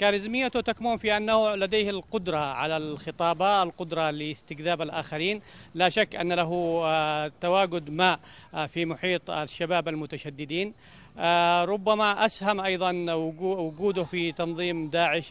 كاريزميته تكمن في أنه لديه القدرة على الخطابة القدرة لاستجذاب الآخرين. لا شك أن له آه، تواجد ما آه، في محيط الشباب المتشددين. آه، ربما أسهم أيضا وجوده في تنظيم داعش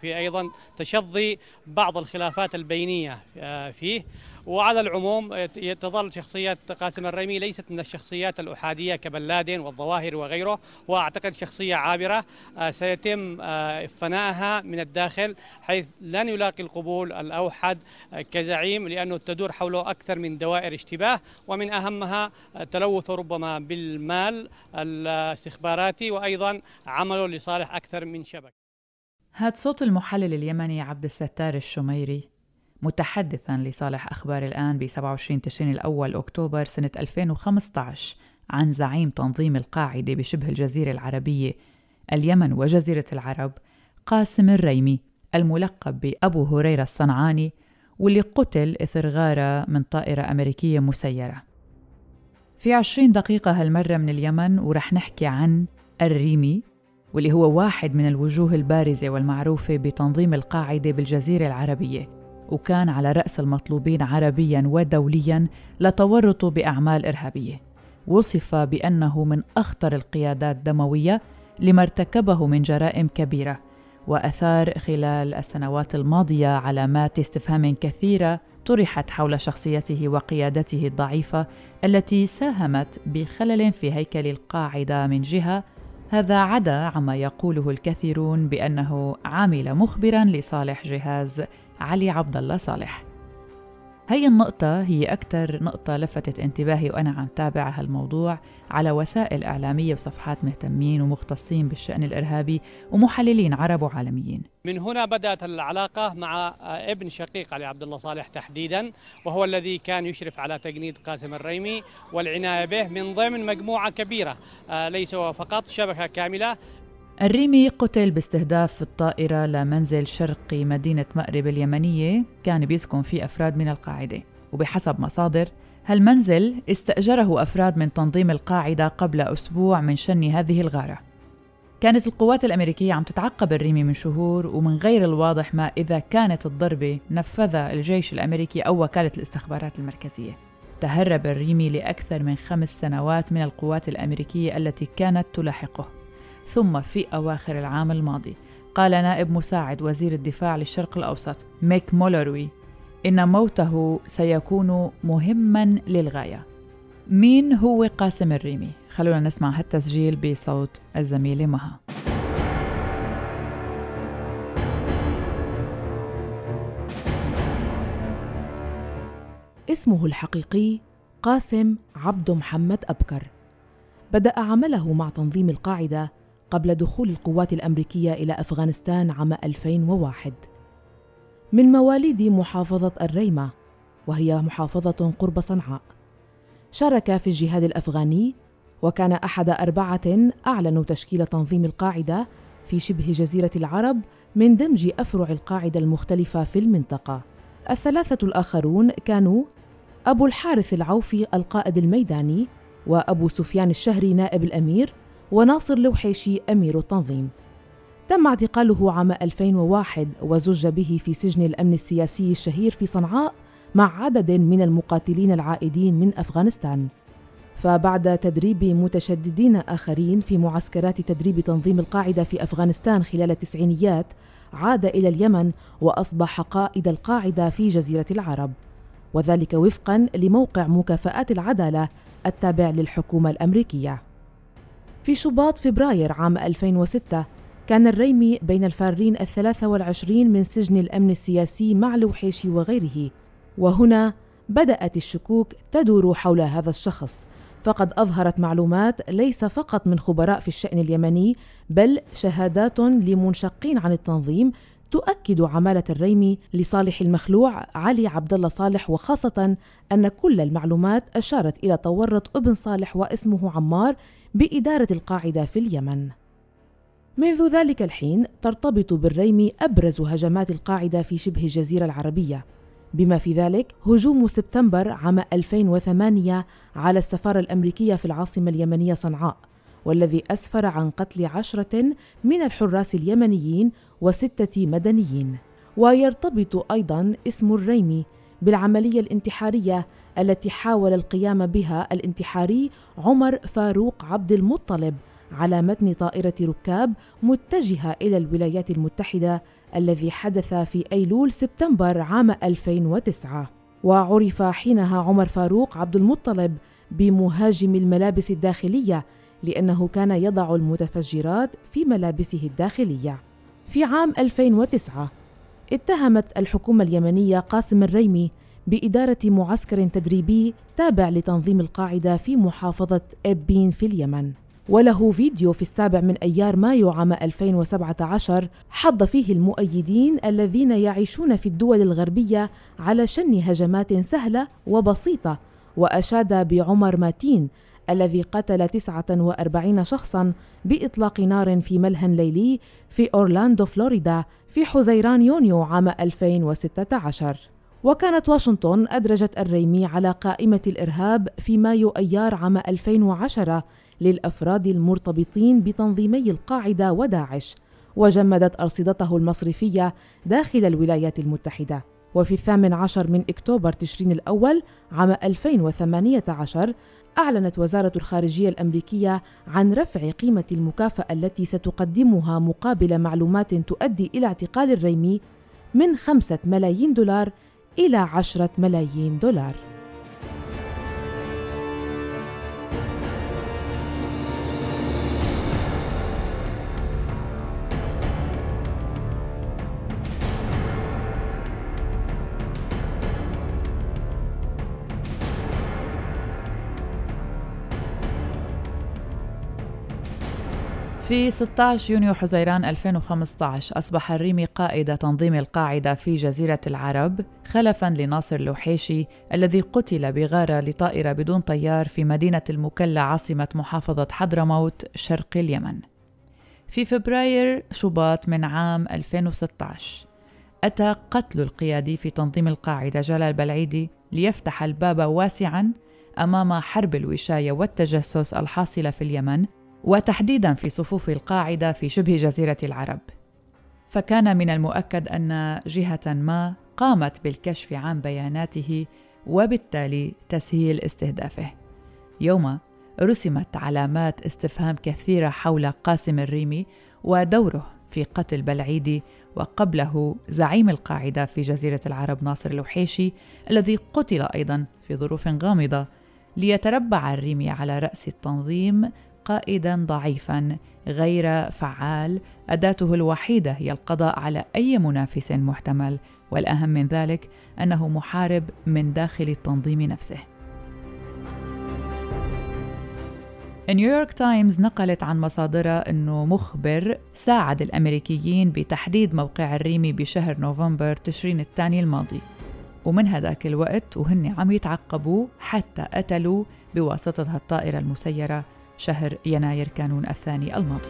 في أيضا تشظي بعض الخلافات البينية فيه. وعلى العموم تظل شخصية قاسم الريمي ليست من الشخصيات الأحادية كبن لادن والظواهر وغيره وأعتقد شخصية عابرة. آه، سيتم آه، فنائها من الداخل حيث لن يلاقي القبول الأوحد آه، كزعيم لأنه تدور حوله أكثر من دوائر اشتباه. ومن أهمها تلوثه ربما بالمال الاستخباراتي وأيضا عمله لصالح أكثر من شبكة. هاد صوت المحلل اليمني عبد الستار الشميري. متحدثا لصالح أخبار الآن ب 27 تشرين الأول أكتوبر سنة 2015 عن زعيم تنظيم القاعدة بشبه الجزيرة العربية اليمن وجزيرة العرب قاسم الريمي الملقب بأبو هريرة الصنعاني واللي قتل إثر غارة من طائرة أمريكية مسيرة. في عشرين دقيقة هالمرة من اليمن ورح نحكي عن الريمي واللي هو واحد من الوجوه البارزة والمعروفة بتنظيم القاعدة بالجزيرة العربية. وكان على رأس المطلوبين عربيا ودوليا لتورطه بأعمال إرهابية. وصف بأنه من أخطر القيادات دموية لما ارتكبه من جرائم كبيرة وأثار خلال السنوات الماضية علامات استفهام كثيرة طرحت حول شخصيته وقيادته الضعيفة التي ساهمت بخلل في هيكل القاعدة من جهة. هذا عدا عما يقوله الكثيرون بأنه عامل مخبرا لصالح جهاز علي عبد الله صالح. هي النقطة هي أكثر نقطة لفتت انتباهي وأنا عم تابع هالموضوع على وسائل إعلامية وصفحات مهتمين ومختصين بالشأن الإرهابي ومحللين عرب وعالميين. من هنا بدأت العلاقة مع ابن شقيق علي عبد الله صالح تحديدا وهو الذي كان يشرف على تجنيد قاسم الريمي والعناية به من ضمن مجموعة كبيرة آه، ليس فقط شبكة كاملة الريمي قتل باستهداف الطائرة لمنزل شرقي مدينة مأرب اليمنية. كان بيسكن فيه أفراد من القاعدة. وبحسب مصادر هالمنزل استأجره أفراد من تنظيم القاعدة قبل أسبوع من شن هذه الغارة. كانت القوات الأمريكية عم تتعقب الريمي من شهور ومن غير الواضح ما إذا كانت الضربة نفذها الجيش الأمريكي أو وكالة الاستخبارات المركزية. تهرب الريمي لأكثر من خمس سنوات من القوات الأمريكية التي كانت تلاحقه. ثم في أواخر العام الماضي. قال نائب مساعد وزير الدفاع للشرق الأوسط ميك مولروي إن موته سيكون مهما للغاية. مين هو قاسم الريمي؟ خلونا نسمع هالتسجيل بصوت الزميلة مها. اسمه الحقيقي قاسم عبد محمد أبكر. بدأ عمله مع تنظيم القاعدة قبل دخول القوات الأمريكية إلى أفغانستان عام 2001 من مواليد محافظة الريمة وهي محافظة قرب صنعاء شارك في الجهاد الأفغاني وكان أحد أربعة أعلنوا تشكيل تنظيم القاعدة في شبه جزيرة العرب من دمج أفرع القاعدة المختلفة في المنطقة. الثلاثة الآخرون كانوا أبو الحارث العوفي القائد الميداني وأبو سفيان الشهري نائب الأمير وناصر لوحيشي أمير التنظيم. تم اعتقاله عام 2001 وزج به في سجن الأمن السياسي الشهير في صنعاء مع عدد من المقاتلين العائدين من أفغانستان. فبعد تدريب متشددين آخرين في معسكرات تدريب تنظيم القاعدة في أفغانستان خلال التسعينيات عاد إلى اليمن وأصبح قائد القاعدة في جزيرة العرب. وذلك وفقا لموقع مكافآت العدالة التابع للحكومة الأمريكية. في شباط فبراير عام 2006 كان الريمي بين الفارين الثلاثة والعشرين من سجن الأمن السياسي مع لوحيشي وغيره. وهنا بدأت الشكوك تدور حول هذا الشخص. فقد أظهرت معلومات ليس فقط من خبراء في الشأن اليمني بل شهادات لمنشقين عن التنظيم تؤكد عمالة الريمي لصالح المخلوع علي عبد الله صالح وخاصة أن كل المعلومات أشارت إلى تورط ابن صالح واسمه عمار بإدارة القاعدة في اليمن. منذ ذلك الحين ترتبط بالريم أبرز هجمات القاعدة في شبه الجزيرة العربية، بما في ذلك هجوم سبتمبر عام 2008 على السفارة الأمريكية في العاصمة اليمنية صنعاء، والذي أسفر عن قتل عشرة من الحراس اليمنيين وستة مدنيين ويرتبط أيضا اسم الريمي بالعملية الانتحارية التي حاول القيام بها الانتحاري عمر فاروق عبد المطلب على متن طائرة ركاب متجهة إلى الولايات المتحدة الذي حدث في أيلول سبتمبر عام 2009 وعرف حينها عمر فاروق عبد المطلب بمهاجم الملابس الداخلية لأنه كان يضع المتفجرات في ملابسه الداخلية. في عام 2009 اتهمت الحكومة اليمنية قاسم الريمي بإدارة معسكر تدريبي تابع لتنظيم القاعدة في محافظة إبين في اليمن. وله فيديو في السابع من أيار مايو عام 2017 حض فيه المؤيدين الذين يعيشون في الدول الغربية على شن هجمات سهلة وبسيطة وأشاد بعمر ماتين الذي قتل 49 شخصا بإطلاق نار في ملهى ليلي في أورلاندو فلوريدا في حزيران يونيو عام 2016 وكانت واشنطن أدرجت الريمي على قائمة الإرهاب في مايو أيار عام 2010 للأفراد المرتبطين بتنظيمي القاعدة وداعش وجمدت أرصدته المصرفية داخل الولايات المتحدة. وفي الثامن عشر من أكتوبر تشرين الأول عام 2018 أعلنت وزارة الخارجية الأمريكية عن رفع قيمة المكافأة التي ستقدمها مقابل معلومات تؤدي إلى اعتقال الريمي من خمسة ملايين دولار إلى عشرة ملايين دولار. في 16 يونيو حزيران 2015 أصبح الريمي قائد تنظيم القاعدة في جزيرة العرب خلفا لناصر لوحيشي الذي قتل بغارة لطائرة بدون طيار في مدينة المكلا عاصمة محافظة حضرموت شرق اليمن. في فبراير شباط من عام 2016 أتى قتل القيادي في تنظيم القاعدة جلال بلعيدي ليفتح الباب واسعا أمام حرب الوشاية والتجسس الحاصلة في اليمن وتحديدا في صفوف القاعدة في شبه جزيرة العرب. فكان من المؤكد أن جهة ما قامت بالكشف عن بياناته وبالتالي تسهيل استهدافه. يوم رسمت علامات استفهام كثيرة حول قاسم الريمي ودوره في قتل بلعيدي وقبله زعيم القاعدة في جزيرة العرب ناصر الوحيشي الذي قتل أيضا في ظروف غامضة ليتربع الريمي على رأس التنظيم قائدا ضعيفا غير فعال أداته الوحيدة هي القضاء على أي منافس محتمل. والأهم من ذلك أنه محارب من داخل التنظيم نفسه. نيويورك تايمز نقلت عن مصادرها أنه مخبر ساعد الأمريكيين بتحديد موقع الريمي بشهر نوفمبر تشرين الثاني الماضي. ومن هذاك الوقت وهن عم يتعقبوا حتى قتلوا بواسطة الطائرة المسيرة شهر يناير كانون الثاني الماضي.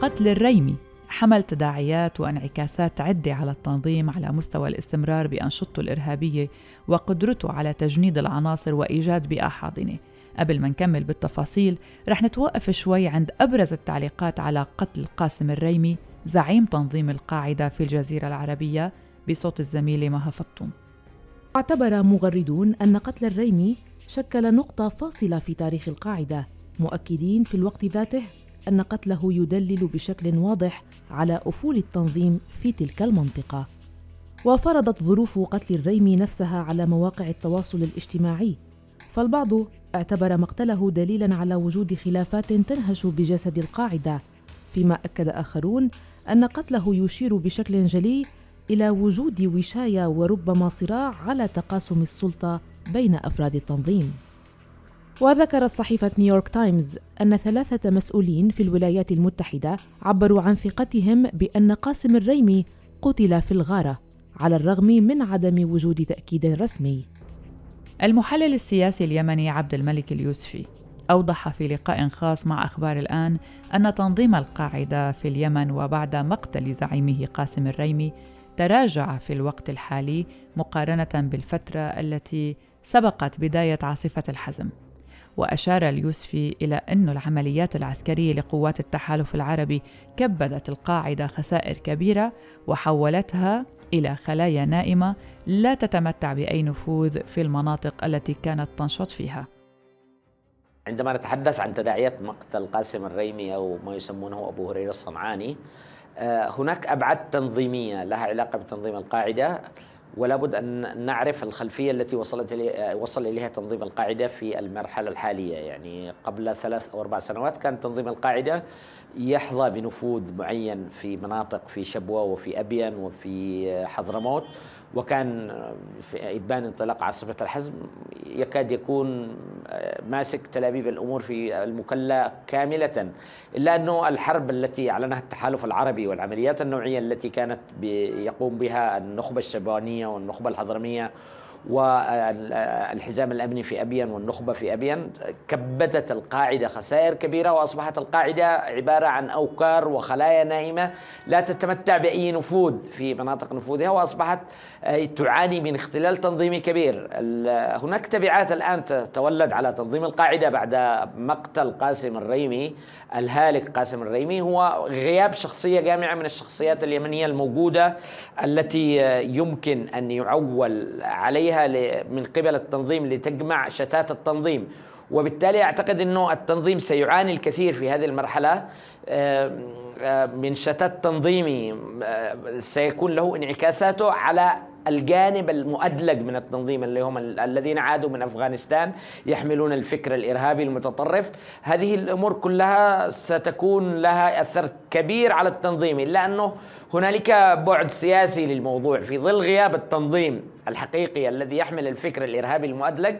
قتل الريمي حمل تداعيات وانعكاسات عدة على التنظيم على مستوى الاستمرار بأنشطته الإرهابية وقدرته على تجنيد العناصر وإيجاد بيئة حاضنة. قبل ما نكمل بالتفاصيل رح نتوقف شوي عند أبرز التعليقات على قتل قاسم الريمي زعيم تنظيم القاعدة في الجزيرة العربية بصوت الزميلة مها فطوم. اعتبر مغردون أن قتل الريمي شكل نقطة فاصلة في تاريخ القاعدة. مؤكدين في الوقت ذاته أن قتله يدلل بشكل واضح على أفول التنظيم في تلك المنطقة. وفرضت ظروف قتل الريمي نفسها على مواقع التواصل الاجتماعي. فالبعض اعتبر مقتله دليلا على وجود خلافات تنهش بجسد القاعدة. فيما أكد آخرون أن قتله يشير بشكل جلي إلى وجود وشاية وربما صراع على تقاسم السلطة بين أفراد التنظيم. وذكرت صحيفه نيويورك تايمز أن ثلاثة مسؤولين في الولايات المتحدة عبروا عن ثقتهم بأن قاسم الريمي قتل في الغارة على الرغم من عدم وجود تأكيد رسمي. المحلل السياسي اليمني عبد الملك اليوسفي أوضح في لقاء خاص مع أخبار الآن أن تنظيم القاعدة في اليمن وبعد مقتل زعيمه قاسم الريمي تراجع في الوقت الحالي مقارنة بالفترة التي سبقت بداية عاصفة الحزم وأشار اليوسفي إلى أن العمليات العسكرية لقوات التحالف العربي كبدت القاعدة خسائر كبيرة وحولتها إلى خلايا نائمة لا تتمتع بأي نفوذ في المناطق التي كانت تنشط فيها. عندما نتحدث عن تداعيات مقتل قاسم الريمي أو ما يسمونه أبو هريرة الصنعاني آه، هناك أبعاد تنظيمية لها علاقة بتنظيم القاعدة. ولا بد أن نعرف الخلفية التي وصلت وصل إليها تنظيم القاعدة في المرحلة الحالية. يعني قبل ثلاث أو أربع سنوات كان تنظيم القاعدة يحظى بنفوذ معين في مناطق في شبوة وفي أبين وفي حضرموت وكان في إبان انطلاق عاصفة الحزم. يكاد يكون ماسك تلابيب الأمور في المكلا كاملة إلا أنه الحرب التي أعلنها التحالف العربي والعمليات النوعية التي كانت يقوم بها النخبة الشبانية والنخبة الحضرمية. والحزام الأمني في أبين والنخبة في أبين كبدت القاعدة خسائر كبيرة وأصبحت القاعدة عبارة عن أوكار وخلايا نائمه لا تتمتع بأي نفوذ في مناطق نفوذها وأصبحت آه، تعاني من اختلال تنظيمي كبير. هناك تبعات الآن تتولد على تنظيم القاعدة بعد مقتل قاسم الريمي الهالك قاسم الريمي. هو غياب شخصية جامعة من الشخصيات اليمنية الموجودة التي يمكن أن يعول عليها. عليها من قبل التنظيم لتجمع شتات التنظيم. وبالتالي أعتقد إنه التنظيم سيعاني الكثير في هذه المرحلة. من شتات تنظيمي سيكون له انعكاساته على الجانب المؤدلج من التنظيم اللي هم الذين عادوا من أفغانستان يحملون الفكر الإرهابي المتطرف. هذه الأمور كلها ستكون لها أثر كبير على التنظيم إلا أنه هنالك بعد سياسي للموضوع في ظل غياب التنظيم الحقيقي الذي يحمل الفكر الإرهابي المؤدلج.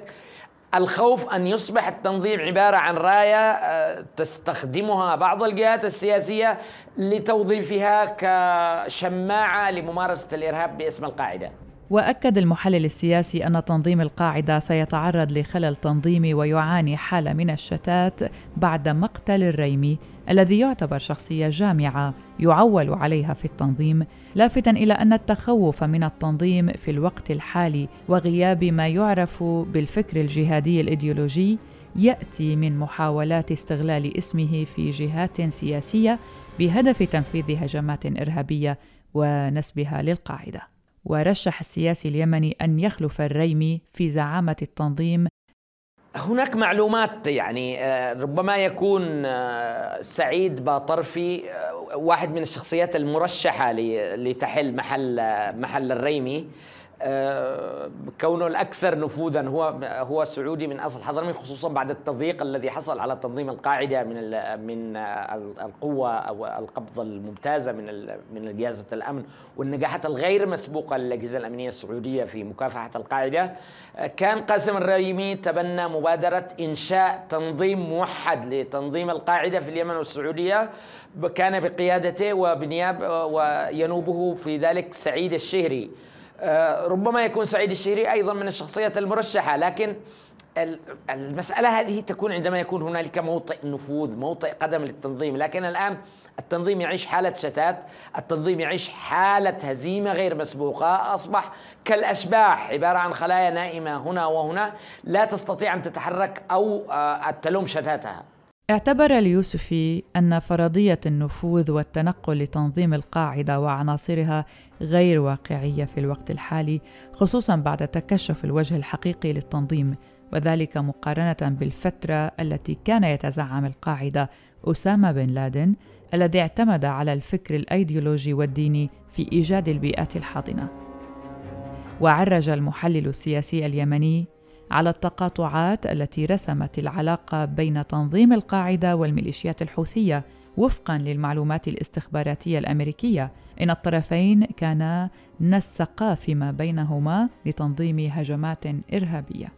الخوف أن يصبح التنظيم عبارة عن راية آه، تستخدمها بعض الجهات السياسية لتوظيفها كشماعة لممارسة الإرهاب باسم القاعدة. وأكد المحلل السياسي أن تنظيم القاعدة سيتعرض لخلل تنظيمي ويعاني حالة من الشتات بعد مقتل الريمي الذي يعتبر شخصية جامعة يعول عليها في التنظيم لافتا إلى أن التخوف من التنظيم في الوقت الحالي وغياب ما يعرف بالفكر الجهادي الإيديولوجي يأتي من محاولات استغلال اسمه في جهات سياسية بهدف تنفيذ هجمات إرهابية ونسبها للقاعدة. ورشح السياسي اليمني أن يخلف الريمي في زعامة التنظيم. هناك معلومات يعني آه، ربما يكون آه، سعيد باطرفي آه، واحد من الشخصيات المرشحة لتحل محل محل الريمي. كونه الأكثر نفوذا هو هو سعودي من أصل حضرمي خصوصا بعد التضييق الذي حصل على تنظيم القاعدة من من القوة أو القبضه الممتازة من من اجهزه الأمن والنجاحات الغير مسبوقة للأجهزة الأمنية السعودية في مكافحة القاعدة. آه، كان قاسم الريمي تبنى مبادرة إنشاء تنظيم موحد لتنظيم القاعدة في اليمن والسعودية كان بقيادته وبنياب وينوبه في ذلك سعيد الشهري. آه، ربما يكون سعيد الشهري أيضا من الشخصيات المرشحة لكن المسألة هذه تكون عندما يكون هنالك موطئ نفوذ موطئ قدم للتنظيم لكن الآن التنظيم يعيش حالة شتات التنظيم يعيش حالة هزيمة غير مسبوقة أصبح كالأشباح عبارة عن خلايا نائمة هنا وهنا لا تستطيع أن تتحرك أو آه، تلوم شتاتها. اعتبر اليوسفي أن فرضية النفوذ والتنقل لتنظيم القاعدة وعناصرها غير واقعية في الوقت الحالي خصوصا بعد تكشف الوجه الحقيقي للتنظيم وذلك مقارنة بالفترة التي كان يتزعم القاعدة أسامة بن لادن الذي اعتمد على الفكر الأيديولوجي والديني في إيجاد البيئات الحاضنة. وعرج المحلل السياسي اليمني على التقاطعات التي رسمت العلاقة بين تنظيم القاعدة والميليشيات الحوثية وفقا للمعلومات الاستخباراتية الأمريكية. إن الطرفين كانا نسقا فيما بينهما لتنظيم هجمات إرهابية.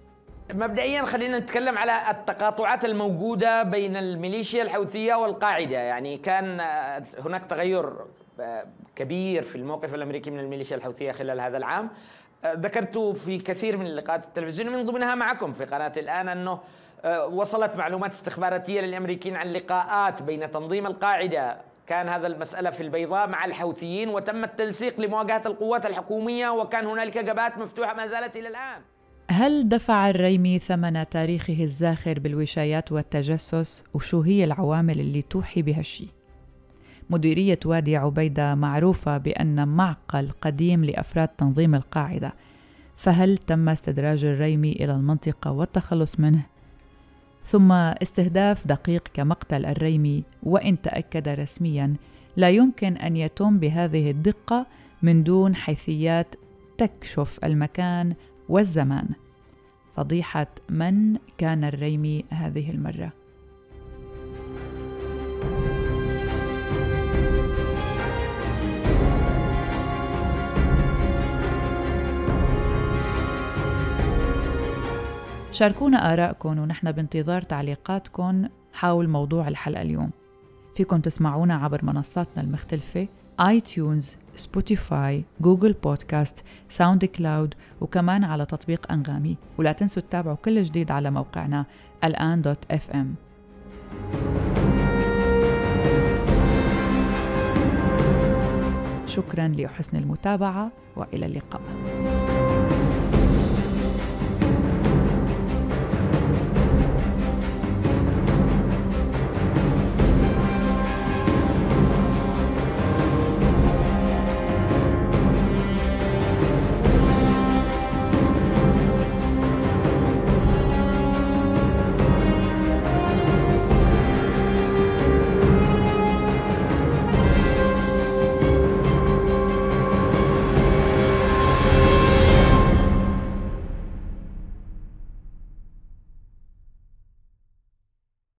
مبدئيا خلينا نتكلم على التقاطعات الموجودة بين الميليشيا الحوثية والقاعدة. يعني كان هناك تغير كبير في الموقف الأمريكي من الميليشيا الحوثية خلال هذا العام. ذكرت في كثير من اللقاءات التلفزيونية من ضمنها معكم في قناة الآن أنه آه، وصلت معلومات استخباراتية للأمريكيين عن لقاءات بين تنظيم القاعدة. كان هذا المسألة في البيضاء مع الحوثيين وتم التنسيق لمواجهة القوات الحكومية وكان هنالك جبهات مفتوحة ما زالت إلى الآن. هل دفع الريمي ثمن تاريخه الزاخر بالوشايات والتجسس؟ وشو هي العوامل اللي توحي بهالشي؟ مديرية وادي عبيدة معروفة بأن معقل قديم لأفراد تنظيم القاعدة. فهل تم استدراج الريمي إلى المنطقة والتخلص منه؟ ثم استهداف دقيق كمقتل الريمي وإن تأكد رسميا لا يمكن أن يتم بهذه الدقة من دون حيثيات تكشف المكان والزمان. فضيحة من كان الريمي هذه المرة؟ شاركونا آراءكم ونحن بانتظار تعليقاتكم حول موضوع الحلقة اليوم. فيكم تسمعونا عبر منصاتنا المختلفة iTunes، Spotify، Google Podcasts، SoundCloud وكمان على تطبيق أنغامي. ولا تنسوا تتابعوا كل جديد على موقعنا الآن dot FM شكرا لحسن المتابعة وإلى اللقاء.